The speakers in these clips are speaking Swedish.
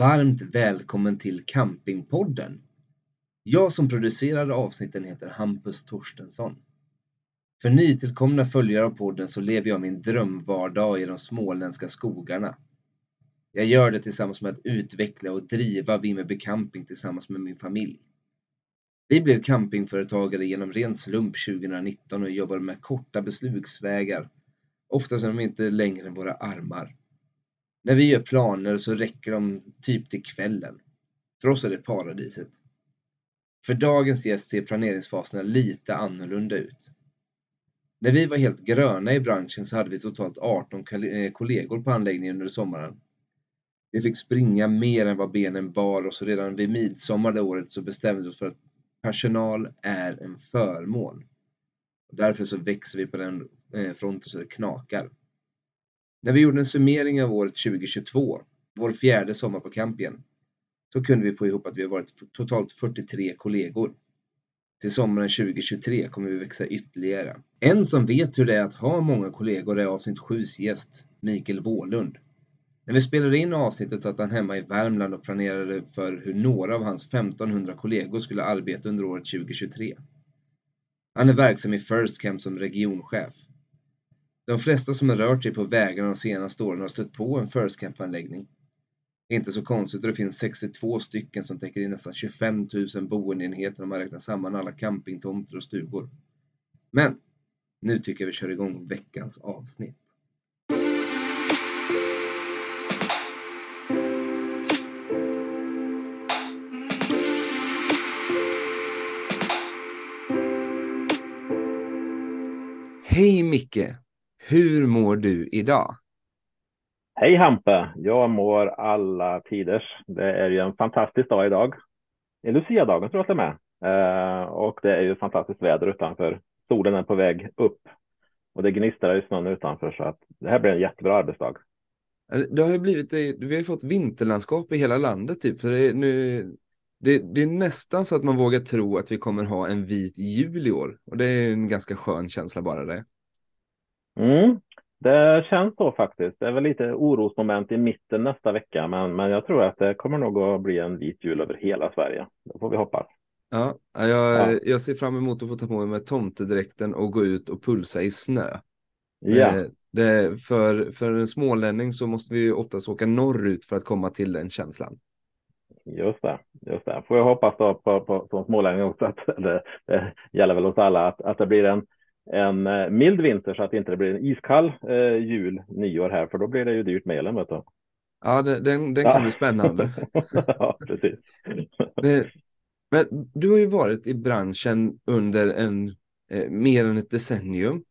Varmt välkommen till Campingpodden. Jag som producerar avsnitten heter Hampus Torstensson. För nytillkomna följare av podden så lever jag min drömvardag i de småländska skogarna. Jag gör det tillsammans med att utveckla och driva Vimmerby Camping tillsammans med min familj. Vi blev campingföretagare genom ren slump 2019 och jobbar med korta beslutsvägar, ofta som de inte längre än våra armar. När vi gör planer så räcker de typ till kvällen. För oss är det paradiset. För dagens gäst ser planeringsfaserna lite annorlunda ut. När vi var helt gröna i branschen så hade vi totalt 18 eh, kollegor på anläggningen under sommaren. Vi fick springa mer än vad benen bar och så redan vid midsommar det året så bestämde vi oss för att personal är en förmån. Därför så växer vi på den eh, fronten så det knakar. När vi gjorde en summering av året 2022, vår fjärde sommar på campingen, så kunde vi få ihop att vi har varit totalt 43 kollegor. Till sommaren 2023 kommer vi växa ytterligare. En som vet hur det är att ha många kollegor är avsnitt 7 gäst, Mikael Wålund. När vi spelade in avsnittet satt han hemma i Värmland och planerade för hur några av hans 1500 kollegor skulle arbeta under året 2023. Han är verksam i First Camp som regionchef. De flesta som har rört sig på vägarna de senaste åren har stött på en First Camp-anläggning. Inte så konstigt, det finns 62 stycken som täcker in nästan 25 000 boendeenheter om man räknar samman alla campingtomter och stugor. Men nu tycker jag vi kör igång veckans avsnitt. Hej Micke! Hur mår du idag? Hej Hampe! Jag mår alla tiders. Det är ju en fantastisk dag idag. Det är Lucia-dagen tror jag till med. Eh, och det är ju fantastiskt väder utanför. Solen är på väg upp och det gnistrar i snön utanför så att det här blir en jättebra arbetsdag. Det har ju blivit, vi har fått vinterlandskap i hela landet typ. Så det, är nu, det, det, är nästan så att man vågar tro att vi kommer ha en vit jul i år. Och det är en ganska skön känsla bara det. Mm, det känns så faktiskt. Det är väl lite orosmoment i mitten nästa vecka, men, men jag tror att det kommer nog att bli en vit jul över hela Sverige. Det får vi hoppas. Ja, jag, ja. jag ser fram emot att få ta på mig med tomtedräkten och gå ut och pulsa i snö. Ja. Eh, det, för, för en smålänning så måste vi oftast åka norrut för att komma till den känslan. Just det, just det. Får jag hoppas då på, på, som smålänning också att det, det gäller väl oss alla att, att det blir en en eh, mild vinter så att det inte blir en iskall eh, jul, nyår här, för då blir det ju dyrt med elen. Vet du. Ja, den, den, den kan ja. bli spännande. ja, precis. men du har ju varit i branschen under en, eh, mer än ett decennium.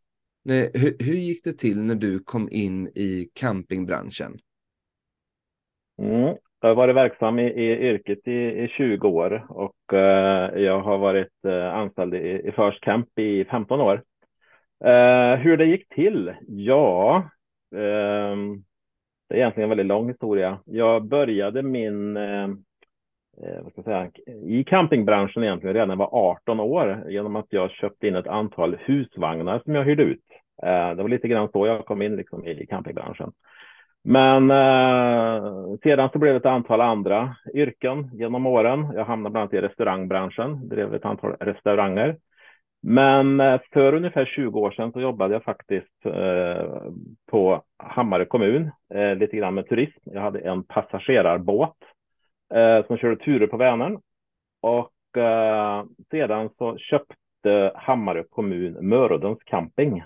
Nej, hur, hur, gick det till när du kom in i campingbranschen? Mm. Jag har varit verksam i, i yrket i, i 20 år och eh, jag har varit eh, anställd i, i First Camp i 15 år. Eh, hur det gick till? Ja, eh, det är egentligen en väldigt lång historia. Jag började min, eh, eh, vad ska jag säga, i campingbranschen egentligen redan när jag var 18 år genom att jag köpte in ett antal husvagnar som jag hyrde ut. Eh, det var lite grann så jag kom in liksom i campingbranschen. Men eh, sedan så blev det ett antal andra yrken genom åren. Jag hamnade bland annat i restaurangbranschen, drev ett antal restauranger. Men eh, för ungefär 20 år sedan så jobbade jag faktiskt eh, på Hammarö kommun, eh, lite grann med turism. Jag hade en passagerarbåt eh, som körde turer på Vänern. Och eh, sedan så köpte Hammarö kommun Mörudens camping.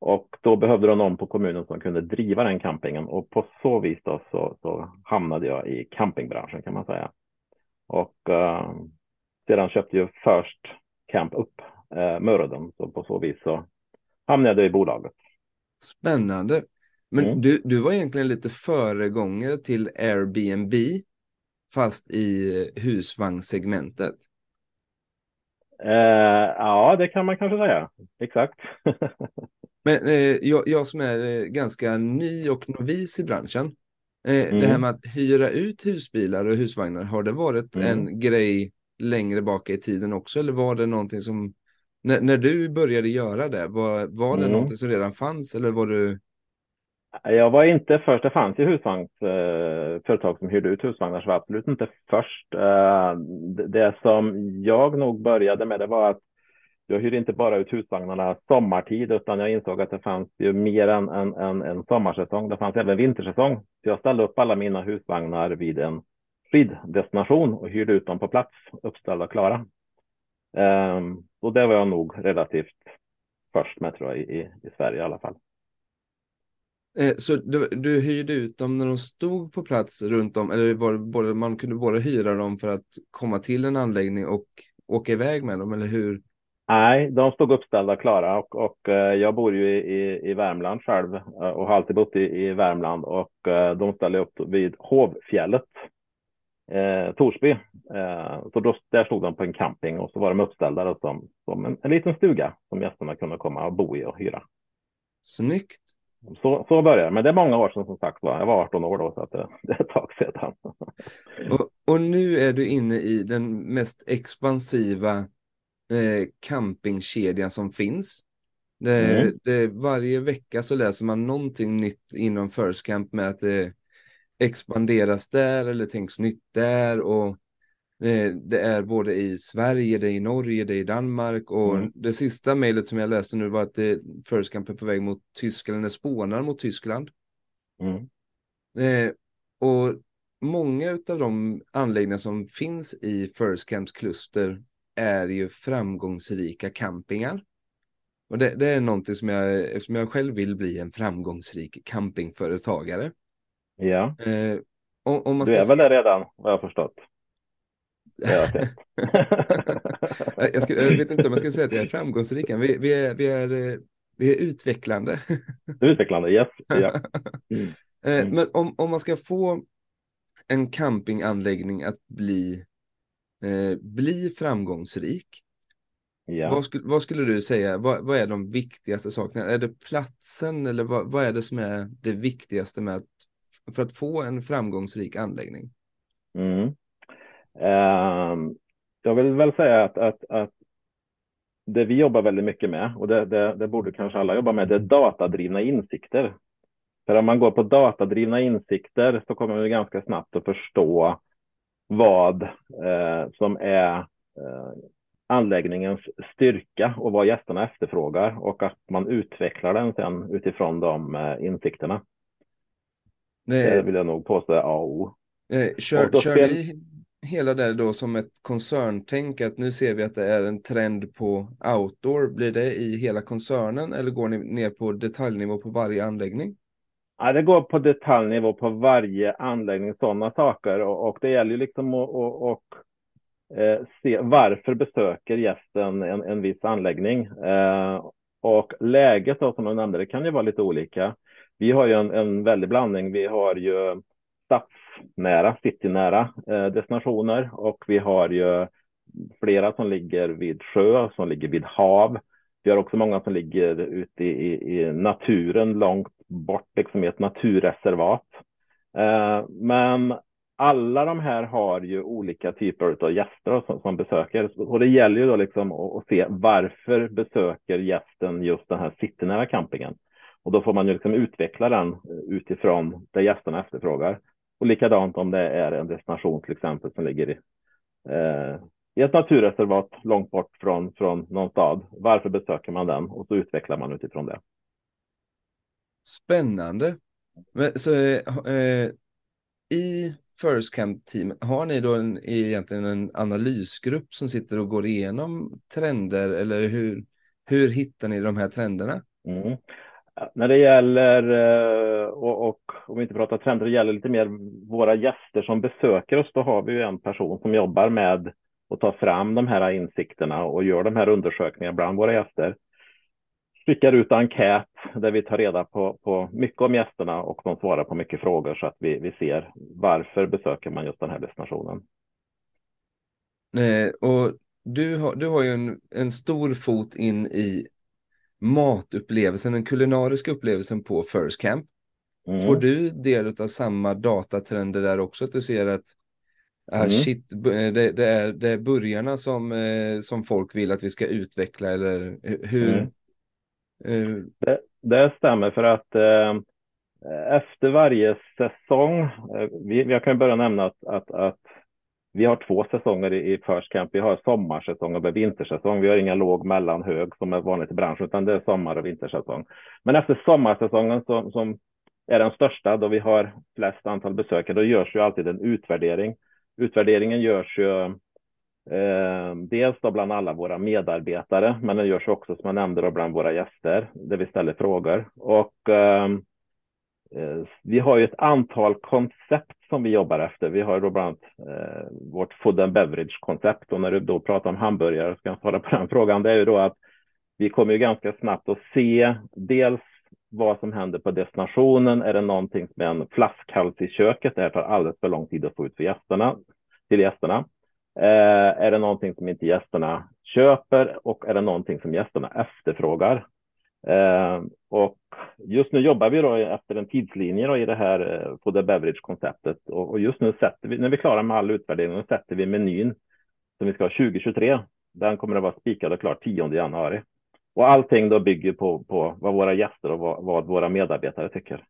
Och då behövde de någon på kommunen som kunde driva den campingen och på så vis då så, så hamnade jag i campingbranschen kan man säga. Och sedan köpte jag först Camp upp uh, Mörudden så på så vis så hamnade jag i bolaget. Spännande. Men mm. du, du var egentligen lite föregångare till Airbnb fast i husvagnssegmentet. Uh, ja, det kan man kanske säga. Exakt. Men eh, jag, jag, som är eh, ganska ny och novis i branschen, eh, mm. det här mm. med att hyra ut husbilar och husvagnar, har det varit mm. en grej längre bak i tiden också? Eller var det någonting som, när, när du började göra det, var, var det mm. någonting som redan fanns eller var du jag var inte först. Det fanns ju husvagnsföretag eh, som hyrde ut husvagnar, så var absolut inte först. Eh, det som jag nog började med, det var att jag hyrde inte bara ut husvagnarna sommartid, utan jag insåg att det fanns ju mer än en, en, en sommarsäsong. Det fanns även vintersäsong. Så jag ställde upp alla mina husvagnar vid en skiddestination och hyrde ut dem på plats, uppställda och klara. Um, och det var jag nog relativt först med tror jag i, i Sverige i alla fall. Eh, så du, du hyrde ut dem när de stod på plats runt om, eller var både, man kunde både hyra dem för att komma till en anläggning och åka iväg med dem, eller hur? Nej, de stod uppställda klara och, och eh, jag bor ju i, i Värmland själv eh, och har alltid bott i, i Värmland och de ställde upp vid Hovfjället, eh, Torsby. Eh, så då, där stod de på en camping och så var de uppställda som, som en, en liten stuga som gästerna kunde komma och bo i och hyra. Snyggt. Så, så började det, men det är många år sedan som sagt var. Jag var 18 år då, så att det, det är ett tag sedan. Och, och, nu är du inne i den mest expansiva eh, campingkedjan som finns. Det, mm. det, varje vecka så läser man någonting nytt inom First Camp med att det expanderas där eller tänks nytt där och Eh, det är både i Sverige, det är i Norge, det är i Danmark och mm. det sista mejlet som jag läste nu var att det First Camp är på väg mot Tyskland, eller spånar mot Tyskland. Mm. Eh, och många av de anläggningar som finns i First Camps kluster är ju framgångsrika campingar. Och det, det, är någonting som jag, eftersom jag själv vill bli en framgångsrik campingföretagare. Ja. Eh, om, om man du är se... väl det redan, vad jag har förstått. jag, jag, skulle, jag vet inte om jag skulle säga att jag är framgångsrik. Vi, vi, är, vi, är, eh, vi är utvecklande. utvecklande, yes. Ja. Mm. Eh, mm. Men om, om man ska få en campinganläggning att bli, eh, bli framgångsrik, ja. vad, skulle, vad skulle du säga, vad, vad, är de viktigaste sakerna? Är det platsen eller vad, vad är det som är det viktigaste med att, för att få en framgångsrik anläggning? Mm. Ehm, jag vill väl säga att, att, att det vi jobbar väldigt mycket med, och det, det, det, borde kanske alla jobba med, det är datadrivna insikter. För om man går på datadrivna insikter så kommer man ganska snabbt att förstå vad eh, som är eh, anläggningens styrka och vad gästerna efterfrågar och att man utvecklar den sen utifrån de eh, insikterna. Det, det vill jag nog påstå är A och O. Eh, kör, kör ni hela det då som ett koncerntänk att nu ser vi att det är en trend på outdoor. Blir det i hela koncernen eller går ni ner på detaljnivå på varje anläggning? Ja, det går på detaljnivå på varje anläggning, sådana saker. Och, och det gäller ju liksom att och, och, eh, se varför besöker gästen en, en viss anläggning. Eh, och läget då, som jag nämnde, det kan ju vara lite olika. Vi har ju en, en väldig blandning. Vi har ju stadsnära, citynära eh, destinationer och vi har ju flera som ligger vid sjö, som ligger vid hav. Vi har också många som ligger ute i, i, i naturen långt bort, liksom i ett naturreservat. Eh, men alla de här har ju olika typer av gäster som, som besöker och det gäller ju då liksom att, att, se varför besöker gästen just den här citynära campingen? Och då får man ju liksom utveckla den utifrån det gästerna efterfrågar. Och likadant om det är en destination till exempel som ligger i, eh, i ett naturreservat långt bort från, från någon stad. Varför besöker man den? Och så utvecklar man utifrån det. Spännande. Men, så, eh, i First Camp-team, har ni då en, egentligen en analysgrupp som sitter och går igenom trender eller hur, hur hittar ni de här trenderna? Mm. När det gäller, eh, och, och om vi inte pratar trender, det gäller lite mer våra gäster som besöker oss, då har vi ju en person som jobbar med att ta fram de här insikterna och gör de här undersökningarna bland våra gäster. Skickar ut enkät där vi tar reda på, på mycket om gästerna och de svarar på mycket frågor så att vi, vi ser varför besöker man just den här destinationen. Eh, och du har, du har ju en, en stor fot in i matupplevelsen, den kulinariska upplevelsen på First Camp. Mm. Får du del av samma datatrender där också? Att du ser att ah, mm. shit, det, det, är, det är burgarna som, eh, som folk vill att vi ska utveckla eller hur? Mm. Uh... Det, det, stämmer för att eh, efter varje säsong, eh, vi, jag kan börja nämna att, att, att vi har två säsonger i First Camp. Vi har sommarsäsong och vintersäsong. Vi har inga låg, mellan, hög som är vanligt i branschen, utan det är sommar och vintersäsong. Men efter sommarsäsongen som, som är den största, då vi har flest antal besökare, då görs ju alltid en utvärdering. Utvärderingen görs ju eh, dels då bland alla våra medarbetare, men den görs också som jag nämnde då bland våra gäster, där vi ställer frågor. Och eh, Eh, vi har ju ett antal koncept som vi jobbar efter. Vi har då bland annat eh, vårt food and beverage koncept och när du då pratar om hamburgare ska jag svara på den frågan. Det är ju då att vi kommer ju ganska snabbt att se dels vad som händer på destinationen. Är det någonting som är en flaskhals i köket? Det här tar alldeles för lång tid att få ut för gästerna, till gästerna. Eh, är det någonting som inte gästerna köper och är det någonting som gästerna efterfrågar? Eh, och just nu jobbar vi då efter en tidslinje då i det här eh, food and beverage-konceptet och, och, just nu sätter vi, när vi är klara med all utvärdering, sätter vi menyn som vi ska ha 2023. Den kommer att vara spikad och klar 10 januari. Och allting då bygger på, på vad våra gäster och vad, vad våra medarbetare tycker.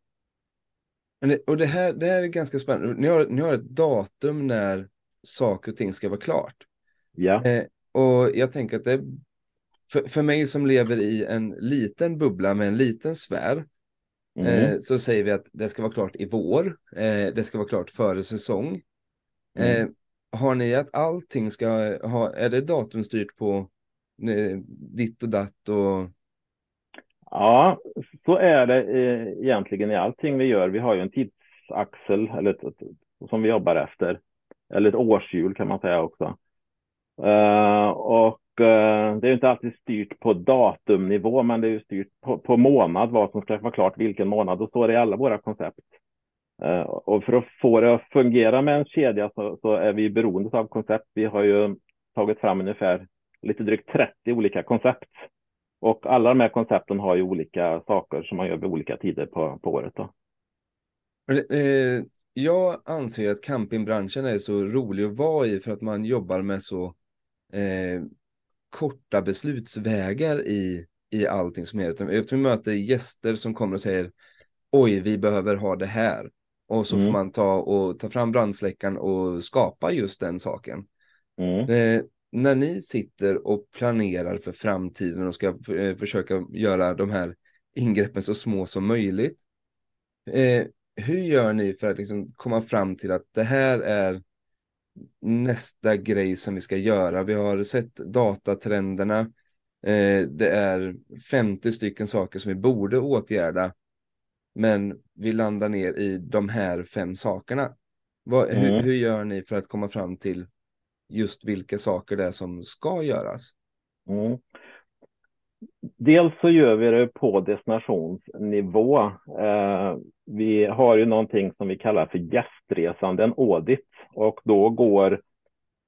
Det, och det här, det här är ganska spännande. Ni har, ni har ett datum när saker och ting ska vara klart. Ja. Eh, och jag tänker att det för, för mig som lever i en liten bubbla med en liten sfär, mm. eh, så säger vi att det ska vara klart i vår, eh, det ska vara klart före säsong. Mm. Eh, har ni att allting ska ha, är det datumstyrt på eh, ditt och datt och Ja, så är det eh, egentligen i allting vi gör. Vi har ju en tidsaxel eller ett, ett, som vi jobbar efter. Eller ett årshjul kan man säga också. Uh, och Eh, det är inte alltid styrt på datumnivå, men det är ju styrt på, på månad vad som ska vara klart vilken månad och så är det i alla våra koncept. Eh, och för att få det att fungera med en kedja så, så är vi beroende av koncept. Vi har ju tagit fram ungefär lite drygt 30 olika koncept och alla de här koncepten har ju olika saker som man gör vid olika tider på, på året. Då. Eh, jag anser att campingbranschen är så rolig att vara i för att man jobbar med så eh, korta beslutsvägar i, i allting som är. Eftersom vi möter gäster som kommer och säger oj, vi behöver ha det här. Och så mm. får man ta och ta fram brandsläckaren och skapa just den saken. Mm. Eh, när ni sitter och planerar för framtiden och ska eh, försöka göra de här ingreppen så små som möjligt. Eh, hur gör ni för att liksom komma fram till att det här är nästa grej som vi ska göra. Vi har sett datatrenderna. Eh, det är 50 stycken saker som vi borde åtgärda. Men vi landar ner i de här fem sakerna. Vad, mm. hur, hur, gör ni för att komma fram till just vilka saker det är som ska göras? Mm. Dels så gör vi det på destinationsnivå. Eh, vi har ju någonting som vi kallar för gästresande, en audit och då går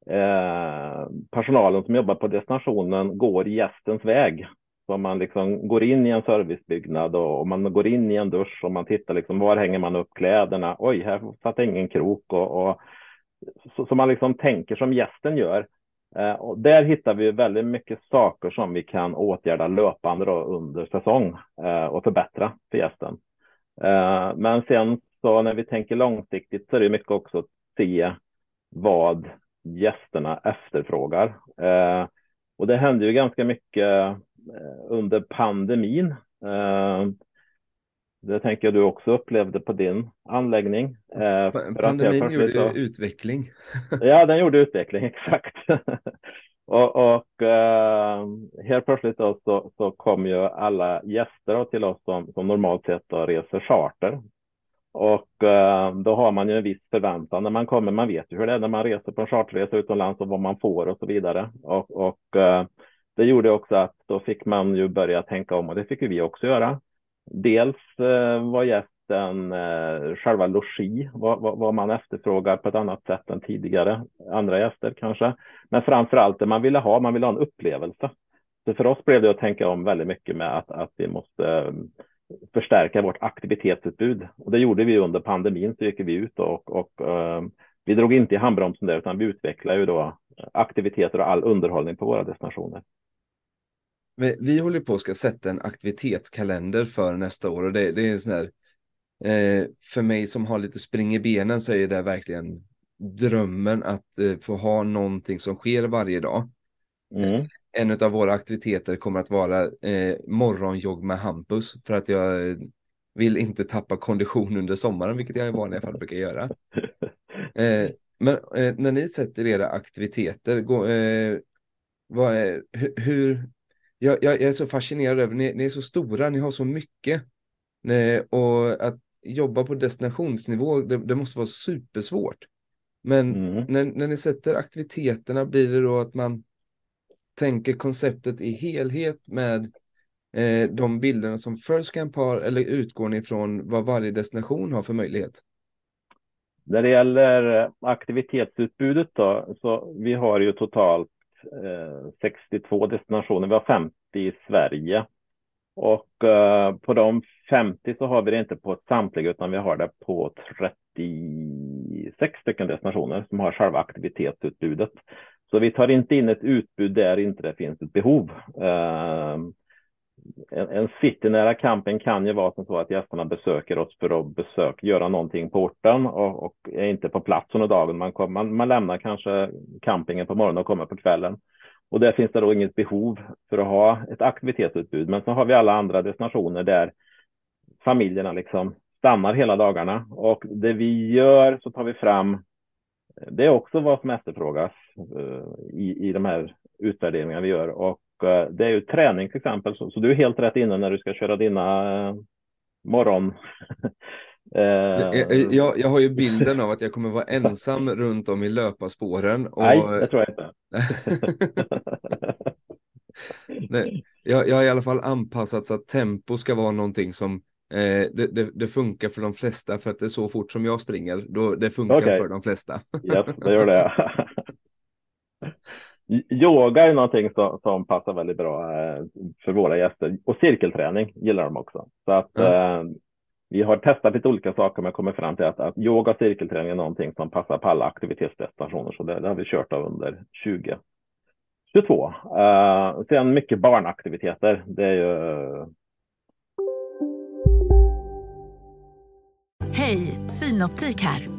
eh, personalen som jobbar på destinationen går gästens väg. Så man liksom går in i en servicebyggnad och, och man går in i en dusch och man tittar liksom var hänger man upp kläderna? Oj, här satt ingen krok och, och så, så, man liksom tänker som gästen gör. Eh, och där hittar vi väldigt mycket saker som vi kan åtgärda löpande då under säsong eh, och förbättra för gästen. Eh, men sen så när vi tänker långsiktigt så är det mycket också att se vad gästerna efterfrågar. Eh, och det hände ju ganska mycket eh, under pandemin. Det tänker jag du också upplevde på din anläggning. Eh, pandemin gjorde så... utveckling. ja, den gjorde utveckling, exakt. och, och eh, helt plötsligt då, så, så kom ju alla gäster till oss som, som normalt sett då reser charter. Och eh, då har man ju en viss förväntan när man kommer. Man vet ju hur det är när man reser på en charterresa utomlands och vad man får och så vidare. Och, och eh, det gjorde också att då fick man ju börja tänka om och det fick ju vi också göra. Dels eh, var gästen eh, själva logi, vad, vad, vad, man efterfrågar på ett annat sätt än tidigare, andra gäster kanske. Men framför allt det man ville ha, man ville ha en upplevelse. Så för oss blev det att tänka om väldigt mycket med att, att vi måste eh, förstärka vårt aktivitetsutbud. Och det gjorde vi under pandemin, så gick vi ut och, och uh, vi drog inte i handbromsen där, utan vi utvecklade ju då aktiviteter och all underhållning på våra destinationer. Vi håller på att ska sätta en aktivitetskalender för nästa år och det, det är en sån här, eh, för mig som har lite spring i benen så är det verkligen drömmen att eh, få ha någonting som sker varje dag. Mm. En av våra aktiviteter kommer att vara eh, morgonjogg med Hampus för att jag vill inte tappa kondition under sommaren, vilket jag i vanliga fall brukar göra. Eh, men eh, när ni sätter era aktiviteter, gå, eh, vad är, hur, jag, jag, är så fascinerad över, ni, ni är så stora, ni har så mycket. Nej, och att jobba på destinationsnivå, det, det måste vara supersvårt. Men mm. när, när ni sätter aktiviteterna, blir det då att man tänker konceptet i helhet med eh, de bilderna som First Camp har, eller utgår ni ifrån vad varje destination har för möjlighet? När det gäller eh, aktivitetsutbudet då, så vi har ju totalt eh, 62 destinationer. Vi har 50 i Sverige. Och eh, på de 50 så har vi det inte på samtliga utan vi har det på 36 stycken destinationer som har själva aktivitetsutbudet. Så vi tar inte in ett utbud där inte det finns ett behov. Ehm, en, en citynära camping kan ju vara som så att gästerna besöker oss för att besöka, göra någonting på orten och, och är inte på plats under dagen. Man, kom, man, man lämnar kanske campingen på morgonen och kommer på kvällen. Och där finns det då inget behov för att ha ett aktivitetsutbud. Men så har vi alla andra destinationer där familjerna liksom stannar hela dagarna och det vi gör så tar vi fram. Det är också vad som efterfrågas i, i de här utvärderingarna vi gör och Eh, det är ju träning till exempel, så, så du är helt rätt inne när du ska köra dina eh, morgon. eh, jag, jag, jag, har ju bilden av att jag kommer vara ensam runt om i löparspåren. Och... Nej, det tror jag inte. Nej, jag, jag har i alla fall anpassat så att tempo ska vara någonting som eh, det, det, det, funkar för de flesta för att det är så fort som jag springer. Då, det funkar okay. för de flesta. Yes, det gör det. Yoga är någonting som, som, passar väldigt bra eh, för våra gäster och cirkelträning gillar de också. Så att ja. eh, vi har testat lite olika saker men kommer fram till att, att yoga och cirkelträning är någonting som passar på alla aktivitetsdestinationer. Så det, det har vi kört av under 2022. Eh, sen mycket barnaktiviteter. Det är ju Hej, Synoptik här.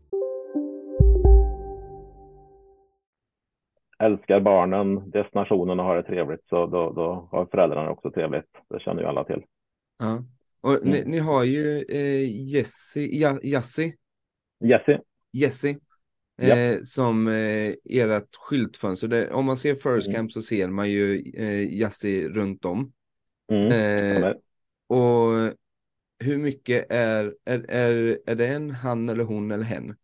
Älskar barnen, destinationen och har det trevligt så då, då har föräldrarna också trevligt. Det känner ju alla till. Ja. Och mm. ni, ni, har ju eh, Jessie, ja, Jassi. Jessie. Jessie. Eh, som eh, ert skyltfönster. Det, om man ser First mm. Camp så ser man ju eh, Jassi runt om. Mm. Eh, och hur mycket är, är, är, är det en han eller hon eller hen?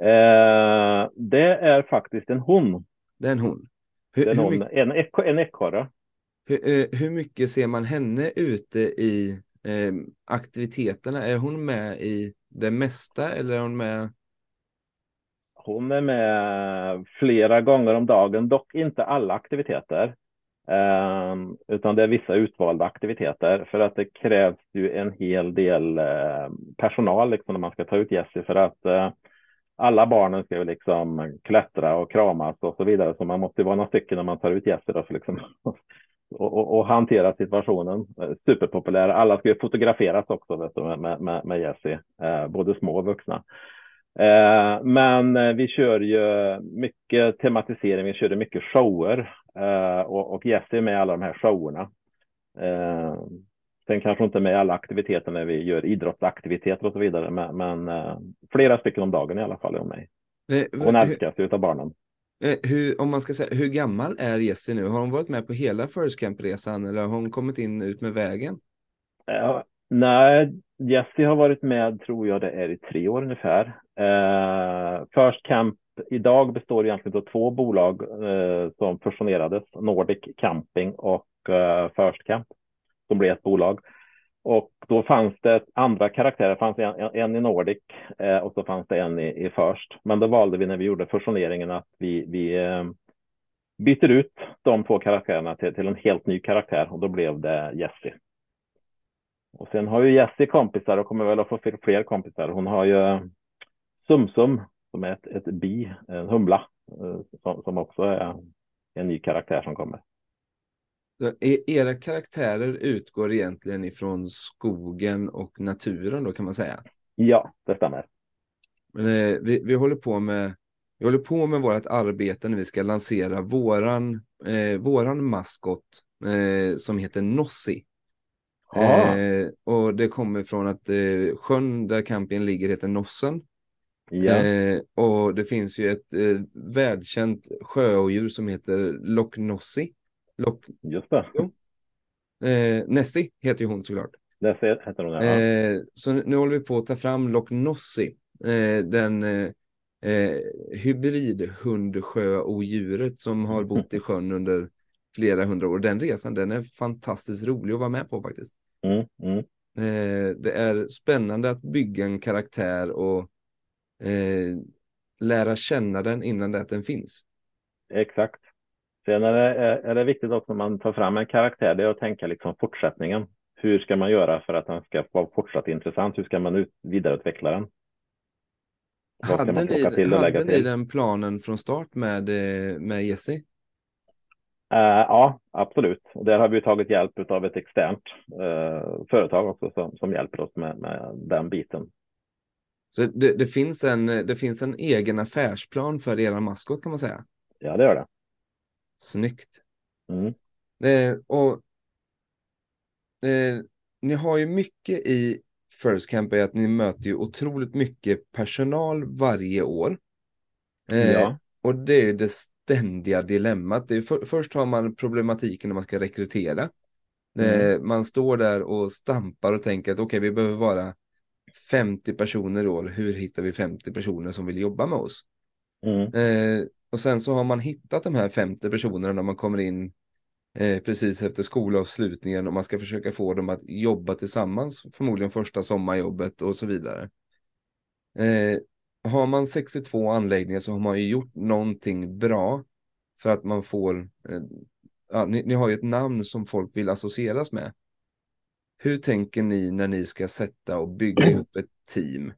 Eh, det är faktiskt en hon. Det är en hon. Hur, det är hon, mycket, en, ek, en ekorre. Hur, eh, hur, mycket ser man henne ute i eh, aktiviteterna? Är hon med i det mesta eller är hon med? Hon är med flera gånger om dagen, dock inte alla aktiviteter. Um, utan det är vissa utvalda aktiviteter för att det krävs ju en hel del uh, personal liksom, när man ska ta ut Jessie för att uh, alla barnen ska ju liksom klättra och kramas och så vidare. Så man måste vara några stycken när man tar ut gäster för liksom, och, och, och, hantera situationen. Eh, superpopulär. Alla ska ju fotograferas också vet du, med, med, med Jessie, eh, både små och vuxna. Eh, men eh, vi kör ju mycket tematisering, vi kör mycket shower eh, och, och Jesse är med i alla de här showerna. Eh, Sen kanske inte med alla aktiviteter när vi gör idrottsaktiviteter och så vidare, men, men flera stycken om dagen i alla fall är hon med. Hon älskas ju av barnen. Hur, om man ska säga, hur gammal är Jessie nu? Har hon varit med på hela First Camp-resan eller har hon kommit in ut med vägen? Ja, nej, Jessie har varit med, tror jag det är i tre år ungefär. Eh, First Camp idag består egentligen av två bolag eh, som fusionerades, Nordic Camping och eh, First Camp, som blev ett bolag. Och då fanns det andra karaktärer, det fanns en, en i Nordic eh, och så fanns det en i, i First. Men då valde vi när vi gjorde fusioneringen att vi, vi eh, byter ut de två karaktärerna till, till en helt ny karaktär och då blev det Jessie. Och sen har ju Jessie kompisar och kommer väl att få fler kompisar. Hon har ju eh, Sumsum som är ett, ett bi, en humla, eh, som, som också är en ny karaktär som kommer. E-, era karaktärer utgår egentligen ifrån skogen och naturen då kan man säga? Ja, det stämmer. Men, eh, vi, vi håller på med vi håller på med vårt arbete när vi ska lansera våran, eh, våran maskot eh, som heter Nossi. Eh, och det kommer från att eh, sjön där campingen ligger heter Nossen. Ja. Eh, och det finns ju ett eh, världskänt sjöodjur som heter Loch Nossi. Loch... Just det. Jo. Eh, Nessie heter ju hon såklart. Nessie heter hon, ja. Eh, så nu håller vi på att ta fram Loch Nossi. Eh, den eh, eh hybridhundsjöodjuret som har bott i sjön under flera hundra år. Den resan den är fantastiskt rolig att vara med på faktiskt. Mm, mm. Eh, det är spännande att bygga en karaktär och eh, lära känna den innan det att den finns. Exakt. Sen är det, är det viktigt också när man tar fram en karaktär, det är att tänka liksom fortsättningen. Hur ska man göra för att den ska vara fortsatt intressant? Hur ska man ut, vidareutveckla den? hade ni, hade ni den planen från start med, eh, med Jesse? Uh, ja, absolut. Och där har vi tagit hjälp av ett externt uh, företag också som, som hjälper oss med, med den biten. Så det, det, finns en, det finns en egen affärsplan för era maskot kan man säga? Ja, det gör det. Snyggt. Mm. Eh, och eh, ni har ju mycket i First Camp är att ni möter ju otroligt mycket personal varje år. Eh, ja. Och det är det ständiga dilemmat. Det för, först har man problematiken när man ska rekrytera. Mm. Eh, man står där och stampar och tänker att okej, okay, vi behöver vara 50 personer i år. Hur hittar vi 50 personer som vill jobba med oss? Mm. Eh, och sen så har man hittat de här 50 personerna när man kommer in eh, precis efter skolavslutningen och man ska försöka få dem att jobba tillsammans, förmodligen första sommarjobbet och så vidare. Eh, har man 62 anläggningar så har man ju gjort någonting bra för att man får, eh, ja, ni, ni, har ju ett namn som folk vill associeras med. Hur tänker ni när ni ska sätta och bygga ihop ett team?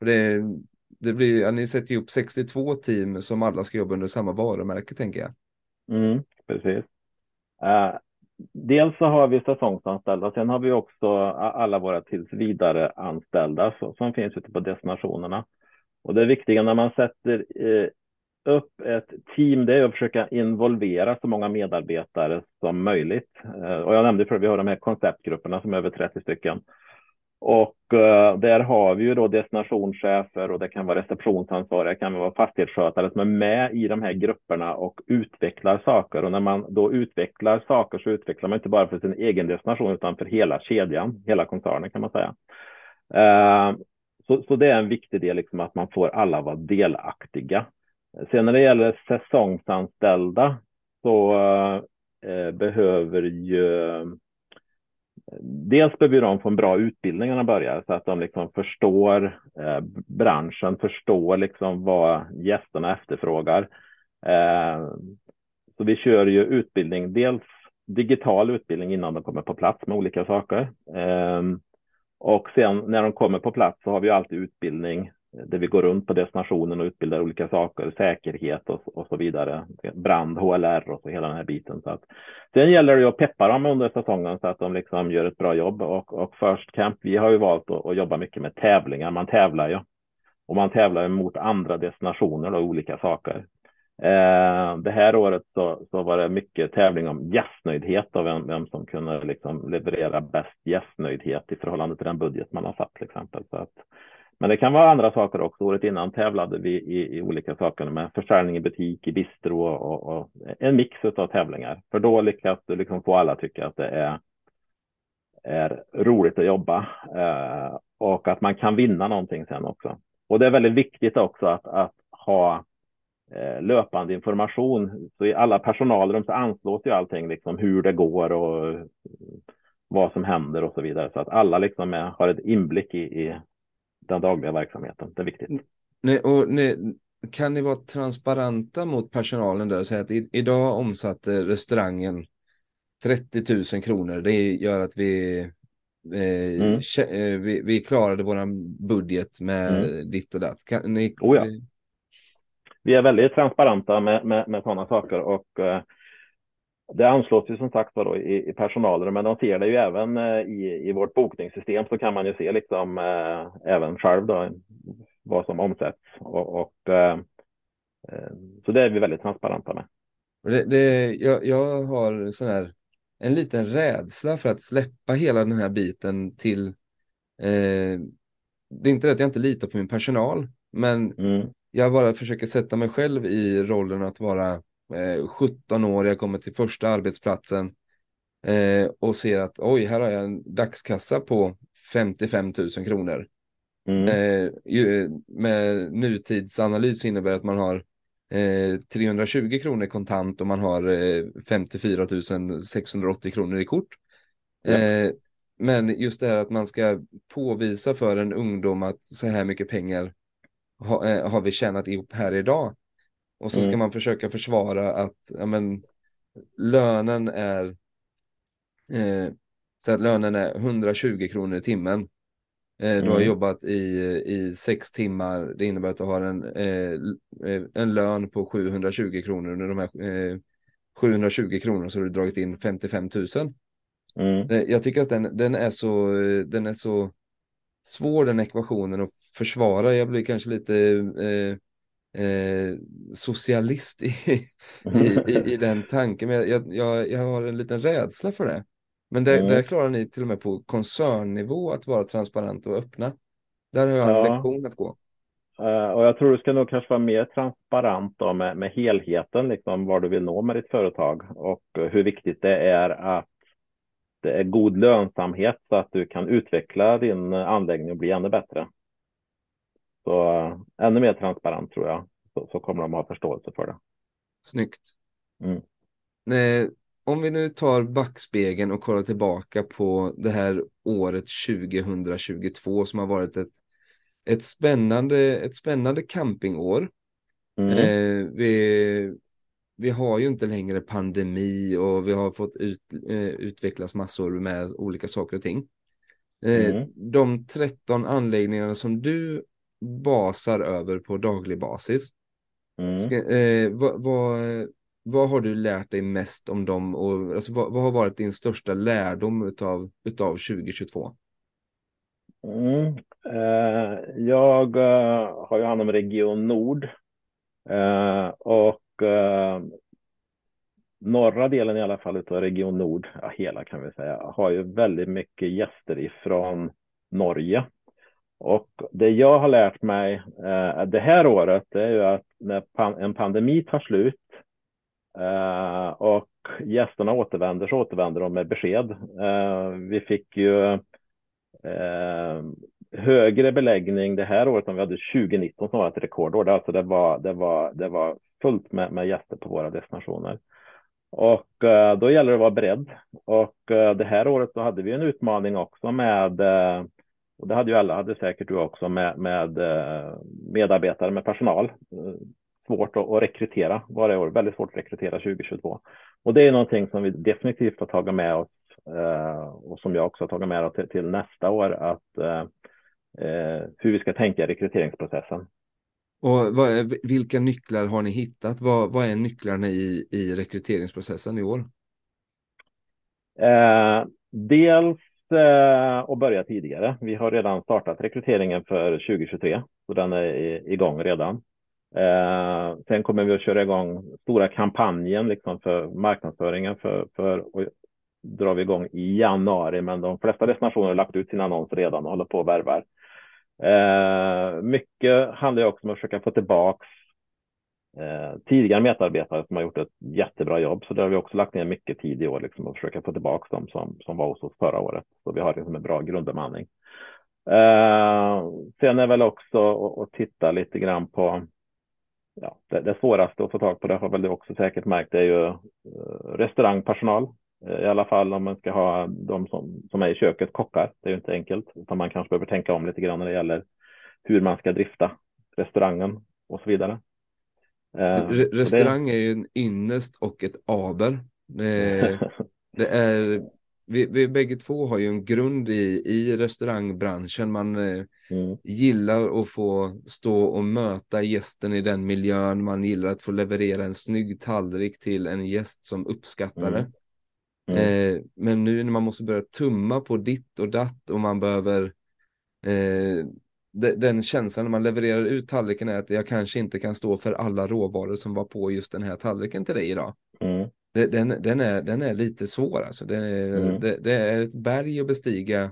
Och det, det blir, ja, ni sätter ju upp 62 team som alla ska jobba under samma varumärke tänker jag. Mm, precis. Uh, dels så har vi säsongsanställda, sen har vi också alla våra tills vidare anställda som finns ute på destinationerna. Och det viktiga när man sätter uh, upp ett team, det är att försöka involvera så många medarbetare som möjligt. Eh, och jag nämnde för vi har de här konceptgrupperna som är över 30 stycken. Och uh, där har vi ju då destinationschefer och det kan vara receptionsansvariga, det kan vara fastighetsskötare som är med i de här grupperna och utvecklar saker. Och när man då utvecklar saker så utvecklar man inte bara för sin egen destination utan för hela kedjan, hela koncernen kan man säga. Uh, så, så det är en viktig del, liksom, att man får alla vara delaktiga. Sen när det gäller säsongsanställda så eh, behöver ju dels behöver de få en bra utbildning när de börjar så att de liksom förstår eh, branschen, förstår liksom vad gästerna efterfrågar. Eh, så vi kör ju utbildning, dels digital utbildning innan de kommer på plats med olika saker. Eh, och sen när de kommer på plats så har vi alltid utbildning där vi går runt på destinationen och utbildar olika saker, säkerhet och, och så vidare, brand, HLR och så hela den här biten. Så att, sen gäller det att peppa dem under säsongen så att de liksom gör ett bra jobb och, och First Camp, vi har ju valt att, att jobba mycket med tävlingar, man tävlar ju och man tävlar mot andra destinationer och olika saker. Eh, det här året så, så, var det mycket tävling om gästnöjdhet och vem, vem som kunde liksom leverera bäst gästnöjdhet i förhållande till den budget man har satt till exempel. Så att, men det kan vara andra saker också. Året innan tävlade vi i, i olika saker med försäljning i butik, i bistro och, och en mix av tävlingar. För då lyckas du liksom få alla att tycka att det är, är roligt att jobba eh, och att man kan vinna någonting sen också. Och det är väldigt viktigt också att, att ha eh, löpande information. Så i alla personalrum så anslås ju allting, liksom hur det går och vad som händer och så vidare. Så att alla liksom är, har ett inblick i, i den dagliga verksamheten. Det är viktigt. Nej, och nej, kan ni vara transparenta mot personalen där och säga att i, idag omsatte restaurangen 30 000 kronor. Det gör att vi, eh, mm. Eh, vi, vi, klarade vår budget med mm. ditt och datt. Kan ni, oh ja. Vi är väldigt transparenta med, med, med sådana saker och eh, det anslås ju som sagt var i, i personalen, men de ser det ju även eh, i, i vårt bokningssystem så kan man ju se liksom eh, även själv då vad som omsätts och, och eh, eh, så det är vi väldigt transparenta med. Det, det, jag, jag har sån här en liten rädsla för att släppa hela den här biten till eh, det är inte det att jag inte litar på min personal, men mm. jag bara försöker sätta mig själv i rollen att vara eh, 17 år, jag kommer till första arbetsplatsen eh, och ser att oj, här har jag en dagskassa på 55 000 kronor. Mm. Eh, ju, med nutidsanalys innebär att man har 320 eh, kronor kontant och man har 54 eh, 680 kronor i kort. Ja. Eh, men just det här att man ska påvisa för en ungdom att så här mycket pengar ha, har vi tjänat ihop här idag. Och så ska mm. man försöka försvara att ja, men, lönen är eh, så att lönen är 120 kronor i timmen. Eh, du har mm. jobbat i, i sex timmar. Det innebär att du har en, eh, eh en lön på 720 kronor. Under de här 720 eh, kronor så har du dragit in 55 000. Mm. Eh, jag tycker att den, den, är så, den är så svår den ekvationen att försvara. Jag blir kanske lite eh, socialist i, i, i, i, den tanken. Men jag, jag, jag har en liten rädsla för det. Men där, mm. där klarar ni till och med på koncernnivå att vara transparent och öppna. Där har jag en ja. lektion att gå. Uh, och jag tror du ska nog kanske vara mer transparent då med, med helheten, liksom vad du vill nå med ditt företag och hur viktigt det är att det är god lönsamhet så att du kan utveckla din anläggning och bli ännu bättre. Så äh, ännu mer transparent tror jag, så, så, kommer de ha förståelse för det. Snyggt. Mm. Nej, om vi nu tar backspegeln och kollar tillbaka på det här året 2022 som har varit ett, ett, spännande, ett spännande campingår. Mm. Eh, vi, vi har ju inte längre pandemi och vi har fått ut, eh, utvecklas massor med olika saker och ting. Eh, mm. De 13 anläggningarna som du basar över på daglig basis. Mm. Ska, eh, vad, vad, vad, har du lärt dig mest om dem och alltså, vad, vad har varit din största lärdom utav, utav 2022? Mm. Eh, jag uh, har ju hand om Region Nord eh, och eh, norra delen i alla fall av Region Nord, ja, hela kan vi säga, har ju väldigt mycket gäster ifrån Norge och det jag har lärt mig eh, det här året är ju att när pan en pandemi tar slut eh, och gästerna återvänder så återvänder de med besked. Eh, vi fick ju eh, högre beläggning det här året än vi hade 2019 som var ett rekordår. Alltså det var, det var, det var fullt med, med gäster på våra destinationer. Och eh, då gäller det att vara beredd. Och eh, det här året så hade vi en utmaning också med, eh, och det hade ju alla, hade säkert du också, med, med medarbetare, med personal. svårt att, att rekrytera var det år, väldigt svårt att rekrytera 2022. Och det är någonting som vi definitivt har tagit med oss och som jag också har tagit med oss till, till nästa år, att hur vi ska tänka i rekryteringsprocessen. Och vad, vilka nycklar har ni hittat? Vad, vad är nycklarna i, i rekryteringsprocessen i år? Eh, dels eh, Eh, att börja tidigare. Vi har redan startat rekryteringen för 2023, så den är igång redan. Eh, sen kommer vi att köra igång stora kampanjen liksom för marknadsföringen för, för och drar vi igång i januari, men de flesta destinationer har lagt ut sina annonser redan och håller på och värvar. Eh, mycket handlar också om att försöka få tillbaks eh, tidigare medarbetare som har gjort ett jättebra jobb. Så där har vi också lagt ner mycket tid i år liksom, att försöka få tillbaka dem som, som var hos oss förra året. Så vi har liksom en bra grundbemanning. Eh, sen är väl också att titta lite grann på ja, det, det svåraste att få tag på, det har väl du också säkert märkt, det är ju eh, restaurangpersonal. Eh, I alla fall om man ska ha de som, som är i köket, kockar. Det är ju inte enkelt, utan man kanske behöver tänka om lite grann när det gäller hur man ska drifta restaurangen och så vidare. Eh, Re restaurang det... är ju en ynnest och ett aber. Det, det är, vi, vi bägge två har ju en grund i, i restaurangbranschen. Man eh, mm. gillar att få stå och möta gästen i den miljön. Man gillar att få leverera en snygg tallrik till en gäst som uppskattar det. Mm. Mm. Eh, men nu när man måste börja tumma på ditt och datt och man behöver eh, den känslan när man levererar ut tallriken är att jag kanske inte kan stå för alla råvaror som var på just den här tallriken till dig idag. Mm. Den, den, är, den är lite svår alltså. Det är, mm. det, det är ett berg att bestiga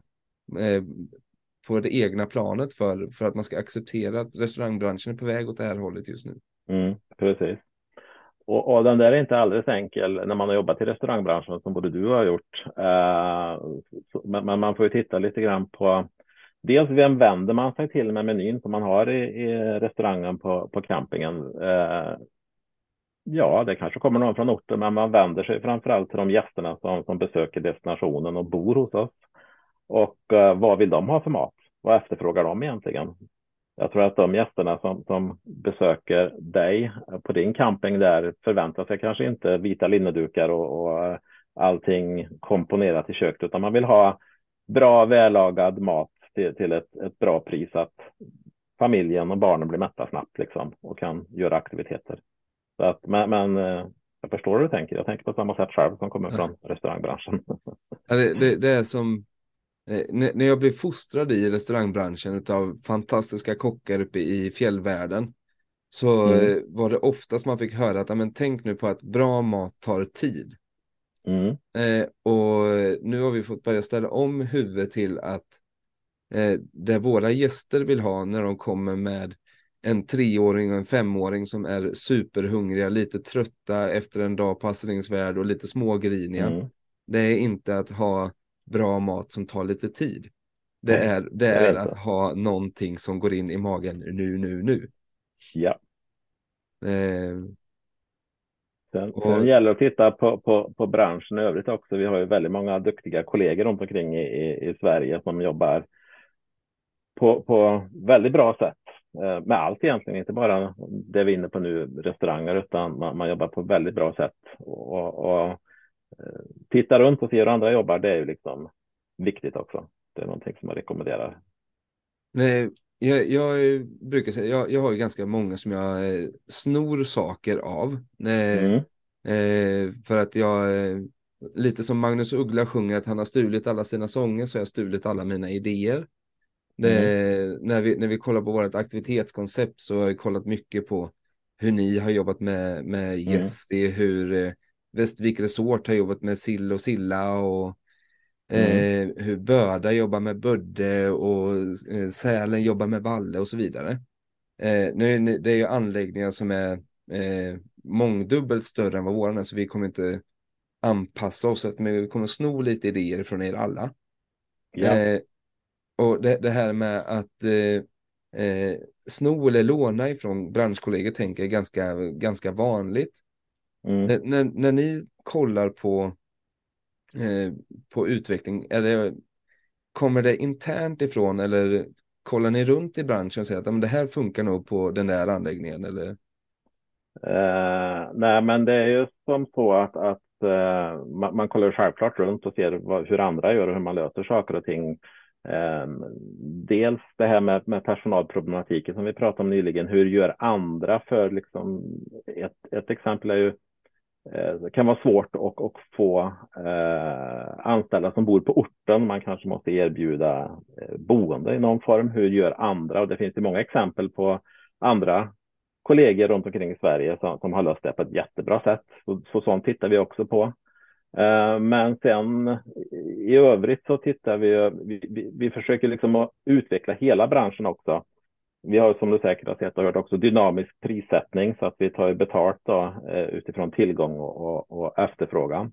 eh, på det egna planet för, för att man ska acceptera att restaurangbranschen är på väg åt det här hållet just nu. Mm, precis. Och, och, den där är inte alldeles enkel när man har jobbat i restaurangbranschen som både du har gjort. Eh, så, men, man får ju titta lite grann på dels vem vänder man sig till med menyn som man har i, i restaurangen på, på campingen. Eh, ja, det kanske kommer någon från orten, men man vänder sig framför allt till de gästerna som, som besöker destinationen och bor hos oss. Och eh, vad vill de ha för mat? Vad efterfrågar de egentligen? Jag tror att de gästerna som, som besöker dig på din camping där förväntar sig kanske inte vita linnedukar och, och eh, allting komponerat i köket, utan man vill ha bra vällagad mat till, till ett, ett bra pris så att familjen och barnen blir mätta snabbt liksom och kan göra aktiviteter. Så att, men, men eh, jag förstår hur du tänker. Jag tänker på samma sätt själv som kommer från restaurangbranschen. Ja, det, det, det är som Eh, när jag blev fostrad i restaurangbranschen av fantastiska kockar uppe i fjällvärlden så mm. Eh, var det oftast man fick höra att men, tänk nu på att bra mat tar tid. Mm. Eh, och nu har vi fått börja ställa om huvudet till att eh, det våra gäster vill ha när de kommer med en treåring och en femåring som är superhungriga, lite trötta efter en dag på Asselingsvärd och lite smågriniga. Mm. Det är inte att ha bra mat som tar lite tid. Det är, det är att ha någonting som går in i magen nu, nu, nu. Ja. Eh, sen, och... sen gäller det att titta på, på, på branschen i övrigt också. Vi har ju väldigt många duktiga kollegor runt omkring i, i, i Sverige som jobbar på, på väldigt bra sätt eh, med allt egentligen, inte bara det vi är inne på nu, restauranger, utan man, man jobbar på väldigt bra sätt. Och, och Eh, titta runt och se hur andra jobbar, det är ju liksom viktigt också. Det är någonting som jag rekommenderar. Nej, jag, jag brukar säga, jag, jag har ju ganska många som jag eh, snor saker av. Mm. För att jag, lite som Magnus Uggla sjunger att han har stulit alla sina sånger så har jag stulit alla mina idéer. Mm. när, vi, när vi kollar på vårt aktivitetskoncept så har jag kollat mycket på hur ni har jobbat med, med mm. Jesse, mm. hur Västvik Resort har jobbat med sill och silla och mm. eh, hur Böda jobbar med Bödde och eh, Sälen jobbar med Valle och så vidare. Eh, nu, det är ju anläggningar som är eh, mångdubbelt större än vad våran är så vi kommer inte anpassa oss men vi kommer sno lite idéer från er alla. Ja. Eh, och det, det, här med att eh, eh, sno eller låna ifrån branschkollegor tänker jag är ganska, ganska vanligt. Mm. När, när, när, ni kollar på, eh, på utveckling, eller kommer det internt ifrån eller kollar ni runt i branschen och säger att det här funkar nog på den där anläggningen? Eller? Uh, nej, men det är ju som så att, att uh, man, man, kollar självklart runt och ser vad, hur andra gör och hur man löser saker och ting. Ehm, dels det här med, med personalproblematiken som vi pratade om nyligen. Hur gör andra för liksom ett, ett exempel är ju eh, det kan vara svårt att, att få eh, anställda som bor på orten. Man kanske måste erbjuda eh, boende i någon form. Hur gör andra? Och det finns ju många exempel på andra kollegor runt omkring i Sverige som, som har löst det på ett jättebra sätt. Så, så sånt tittar vi också på. Eh, men sen i övrigt så tittar vi, vi, vi, försöker liksom utveckla hela branschen också vi har som du säkert har sett och hört också dynamisk prissättning så att vi tar betalt då, eh, utifrån tillgång och, och, efterfrågan.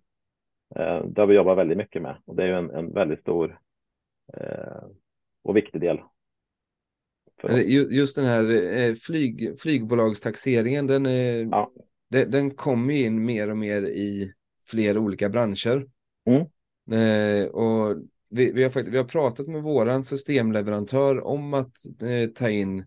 Eh, det har vi jobbat väldigt mycket med och det är ju en, en väldigt stor och viktig del. Just den här flyg, flygbolagstaxeringen, den, ja. den, den kommer in mer och mer i fler olika branscher. Mm. och vi, vi, har vi har pratat med våran systemleverantör om att eh, ta in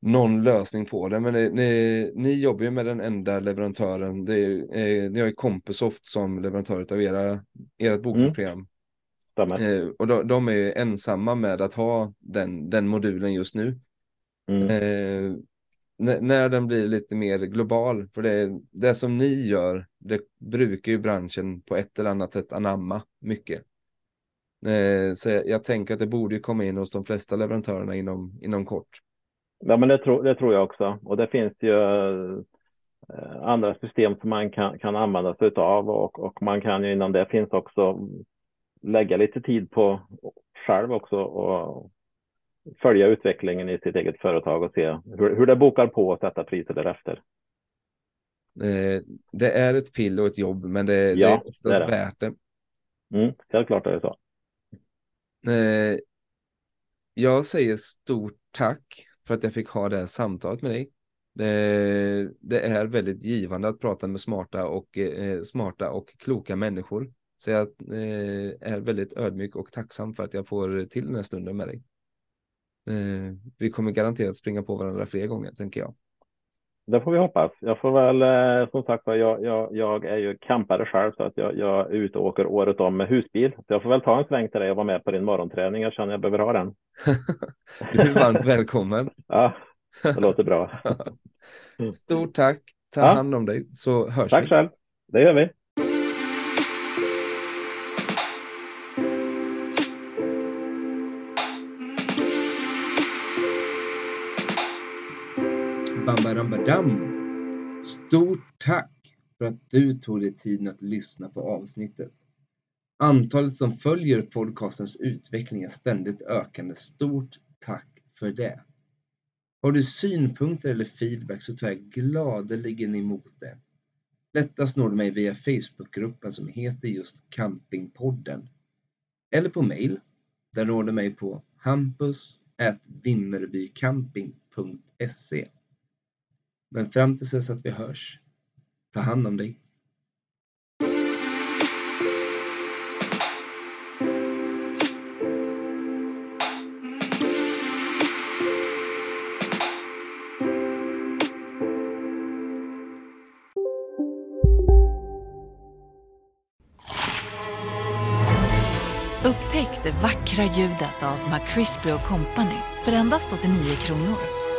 någon lösning på det. Men det, ni, ni jobbar ju med den enda leverantören. Det är, eh, ni har ju Compusoft som leverantör av era, ert bokprogram. Mm. Eh, och de, de, är ensamma med att ha den, den modulen just nu. Mm. När den blir lite mer global, för det, det som ni gör, det brukar ju branschen på ett eller annat sätt anamma mycket. Eh, så jag, jag, tänker att det borde komma in hos de flesta leverantörerna inom, inom kort. Ja, men det, tro, det tror jag också. Och det finns ju eh, andra system som man kan, kan använda sig av och, och man kan ju inom det finns också lägga lite tid på själv också och följa utvecklingen i sitt eget företag och se hur, hur det bokar på och sätta priser därefter. Eh, det är ett pill och ett jobb, men det, ja, det är oftast det är det. värt det. Mm, helt klart är det så. Eh, jag säger stort tack för att jag fick ha det här samtalet med dig. Det, det är väldigt givande att prata med smarta och, eh, smarta och kloka människor. Så jag eh, är väldigt ödmjuk och tacksam för att jag får till den här stunden med dig. Eh, vi kommer garanterat springa på varandra fler gånger, tänker jag. Det får vi hoppas. Jag får väl eh, som sagt jag, jag, jag är ju campare själv så att jag, jag är ute och åker året om med husbil. Så jag får väl ta en sväng till dig och vara med på din morgonträning. Jag känner jag behöver ha den. du är varmt välkommen. ja, det låter bra. Stort tack. Ta ja. hand om dig så hörs tack vi. Tack själv. Det gör vi. Bambarambadam! Stort tack för att du tog dig tiden att lyssna på avsnittet. Antalet som följer podcastens utveckling är ständigt ökande. Stort tack för det! Har du synpunkter eller feedback så tar jag gladeligen emot det. Lättast når du mig via Facebookgruppen som heter just Campingpodden. Eller på mail. Där når du mig på hampus.vimmerbycamping.se men fram tills dess att vi hörs, ta hand om dig. Upptäck det vackra ljudet av McCrispy Company för endast 89 kronor.